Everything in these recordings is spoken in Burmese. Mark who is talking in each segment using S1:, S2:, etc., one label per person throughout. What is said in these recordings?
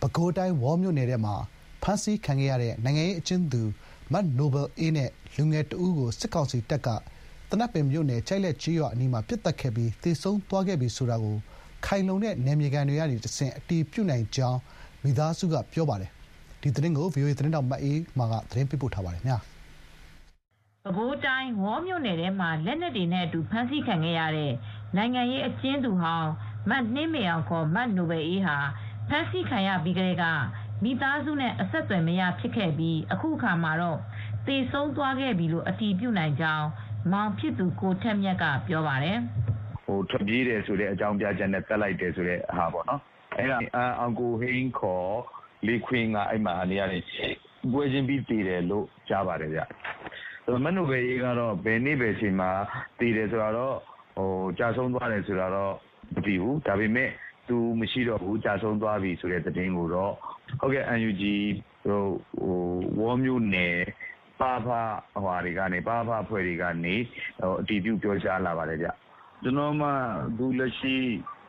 S1: ပဲခူးတိုင်း ဝေါမြို့နယ်ထဲမှာ ဖမ်းဆီးခံခဲ့ရတဲ့ နိုင်ငံရေးအကျဉ်းသူ မနိုဘယ်အေးနဲ့ လူငယ်တဦးကို စစ်ကောင်စီတပ်က သနပ်ပင်မြို့နယ် ကျိုက်လက်ကျေးရွာအနီးမှာ ပစ်သတ်ခဲ့ပြီး သေဆုံးသွားခဲ့ပြီဆိုတာကို ခိုင်လုံတဲ့ နယ်မြေခံတွေကတဆင့် အတည်ပြုနိုင်ကြောင်း မိသားစုက ပြောပါတယ်။ဒီသတင်းကို ဗွီအိုအေသတင်းထောက်မအေးမာက သတင်းပေးပို့ထားပါတယ်။
S2: ပဲခူးတိုင်း ဝေါမြို့နယ်ထဲမှာ လက်နက်တွေနဲ့အတူ ဖမ်းဆီးခံခဲ့ရတဲ့ နိုင်ငံရေးအကျဉ်းသူဟောင်း မနှင်းမေအောင် ခေါ် မနိုဘယ်အေးဟာ ဖမ်းဆီးခံရပြီးကတည်းက မိသားစုနဲ့ အဆက်အသွယ်မရဖြစ်ခဲ့ပြီး အခုအခါမှာတော့ သေဆုံးသွားခဲ့ပြီလို့ အတည်ပြုနိုင်ကြောင်း မောင်ဖြစ်သူ ကိုထက်မြတ်က ပြောပါတယ်။
S3: ဟိုထွက်ပြေးတယ်ဆိုတဲ့ အကြောင်းပြချက်နဲ့တက်လိုက်တယ်ဆိုတဲ့ဟာပေါ့နော်။အဲ့ဒါအန်ကိုဟိန်း ခေါ် လေးခွင်းကအဲ့မှာနေရာနေ ပွဲချင်းပြီးတည်တယ်လို့ ကြားပါတယ်ဗျ။မနိုဘယ်ရေးကတော့ ဘယ်နေ့ပဲချိန်မှာတည်တယ်ဆိုတော့ဟိုကြာဆုံးသွားတယ်ဆိုတာတော့ မသိဘူး။ဒါပေမဲ့ သူမရှိတော့ဘူးကြာဆုံးသွားပြီဆိုတဲ့သတင်းကိုတော့ဟုတ်ကဲ့ UNG ဟိုဝေါ်မြို့နယ်ပါဖဟွာတွေကနေပါဖဖွဲ့တွေကနေဟိုအတီးပြုပြောကြားလာပါတယ်ဗျကျွန်တော်မှအခုလက်ရှိ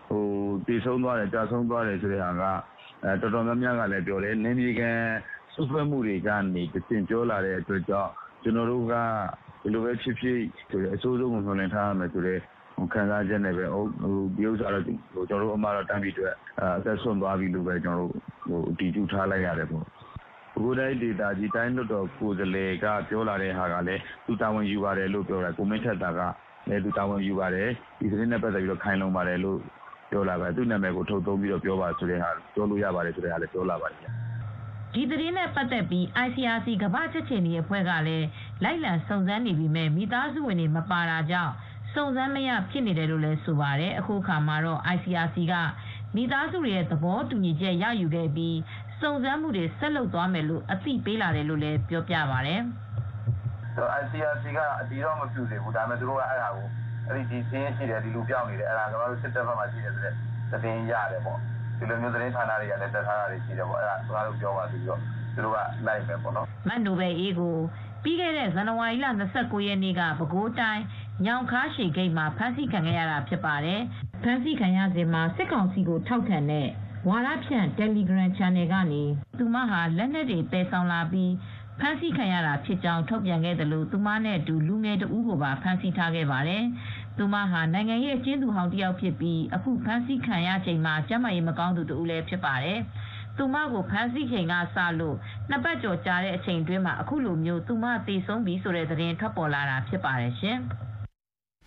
S3: ဟိုတည်ဆုံးသွားတယ်ကြာဆုံးသွားတယ်ဆိုတဲ့ဟာကအဲတော်တော်များများကလည်းပြောတယ်နင်းမြေကန်စုဖွဲ့မှုတွေကနေတည်ပြောလာတဲ့အတွက်ကြောင့်ကျွန်တော်တို့ကဒီလိုပဲဖြစ်ဖြစ်ဆိုတဲ့အစိုးဆုံးကိုနှိုးလင်းထားရမယ်ဆိုတဲ့ ခံစားချက်နဲ့ပဲဟိုဒီဥစ္စာတော့ဟိုကျွန်တော်တို့အမှားတော့တန်းပြီးအတွက်အသက်ဆုံးသွားပြီလို့ပဲကျွန်တော်တို့ဟိုတည်ကျထားလိုက်ရတယ်ပေါ့ဘုရားဒေတာကြီးတိုင်းလွတ်တော်ကိုယ်စားလှယ်ကပြောလာတဲ့ဟာကလည်းသူတာဝန်ယူပါတယ်လို့ပြောတာကိုမင်းထက်တာကလည်းသူတာဝန်ယူပါတယ်ဒီသတင်းနဲ့ပတ်သက်ပြီးတော့ခိုင်လုံပါတယ်လို့ပြောလာပါတယ်သူ့နာမည်ကိုထုတ်သုံးပြီးတော့ပြောပါဆိုတဲ့ဟာပြောလို့ရပါတယ်ဆိုတဲ့ဟာလည်းပြောလာပါတယ်
S2: ဒီသတင်းနဲ့ပတ်သက်ပြီး ICRC ကမ္ဘာ့ချက်ချင်ရေးအဖွဲ့ကလည်းလိုက်လံစုံစမ်းနေပြီးမြမိသားစုဝင်တွေမပါတာကြောင့် စုံစမ်းမရဖြစ်နေတယ်လို့လည်းဆိုပါတယ်အခုခါမှာတော့ ICRC ကမိသားစုတွေရဲ့သဘောတူညီချက်ရယူခဲ့ပြီးစုံစမ်းမှုတွေဆက်လုပ်သွားမယ်လို့အသိပေးလာတယ်လို့လည်းပြောပြပါတယ်။
S3: ICRC ကအတီတော့မပြုသေးဘူးဒါပေမဲ့သူတို့ကအဲ့ဒါကိုအဲ့ဒီဒီစင်းရှိတယ်ဒီလူပြောင်းနေတယ်အဲ့ဒါကျွန်တော်တို့စစ်တပ်ဘက်မှာရှိတယ်ဆိုတဲ့သတင်းရတယ်ပေါ့ဒီလိုမျိုးသတင်းဌာနတွေကလည်းတက်ထားတာတွေရှိတယ်ပေါ့အဲ့ဒါကျွန်တော်တို့ပြောပါပြီးတော့သူတို့ကလိုက်မယ်ပေါ့နော်
S2: မန်နိုဘယ်အေးကိုပြီးခဲ့တဲ့ဇန်နဝါရီလ29ရက်နေ့ကပဲခူးတိုင်း ညောင်ခါရှိဂိတ်မှာဖမ်းဆီးခံခဲ့ရတာဖြစ်ပါတယ်။ဖမ်းဆီးခံရစဉ်မှာစစ်ကောင်စီကိုထောက်ခံတဲ့ဝါရဖြန့် Telegram Channel ကနေသူမဟာလက်နက်တွေတည်ဆောင်လာပြီးဖမ်းဆီးခံရတာဖြစ်ကြောင်းထုတ်ပြန်ခဲ့တယ်လို့သူမနဲ့အတူလူငယ်တဦးကိုပါဖမ်းဆီးထားခဲ့ပါတယ်။သူမဟာနိုင်ငံရေးအကျဉ်းသူဟောင်းတစ်ယောက်ဖြစ်ပြီးအခုဖမ်းဆီးခံရချိန်မှာကျန်းမာရေးမကောင်းသူတဦးလည်းဖြစ်ပါတယ်။သူမကိုဖမ်းဆီးချိန်ကစလို့နှစ်ပတ်ကျော်ကြာတဲ့အချိန်တွင်းမှာအခုလိုမျိုးသူမသေဆုံးပြီဆိုတဲ့သတင်းထွက်ပေါ်လာတာဖြစ်ပါတယ်ရှင်။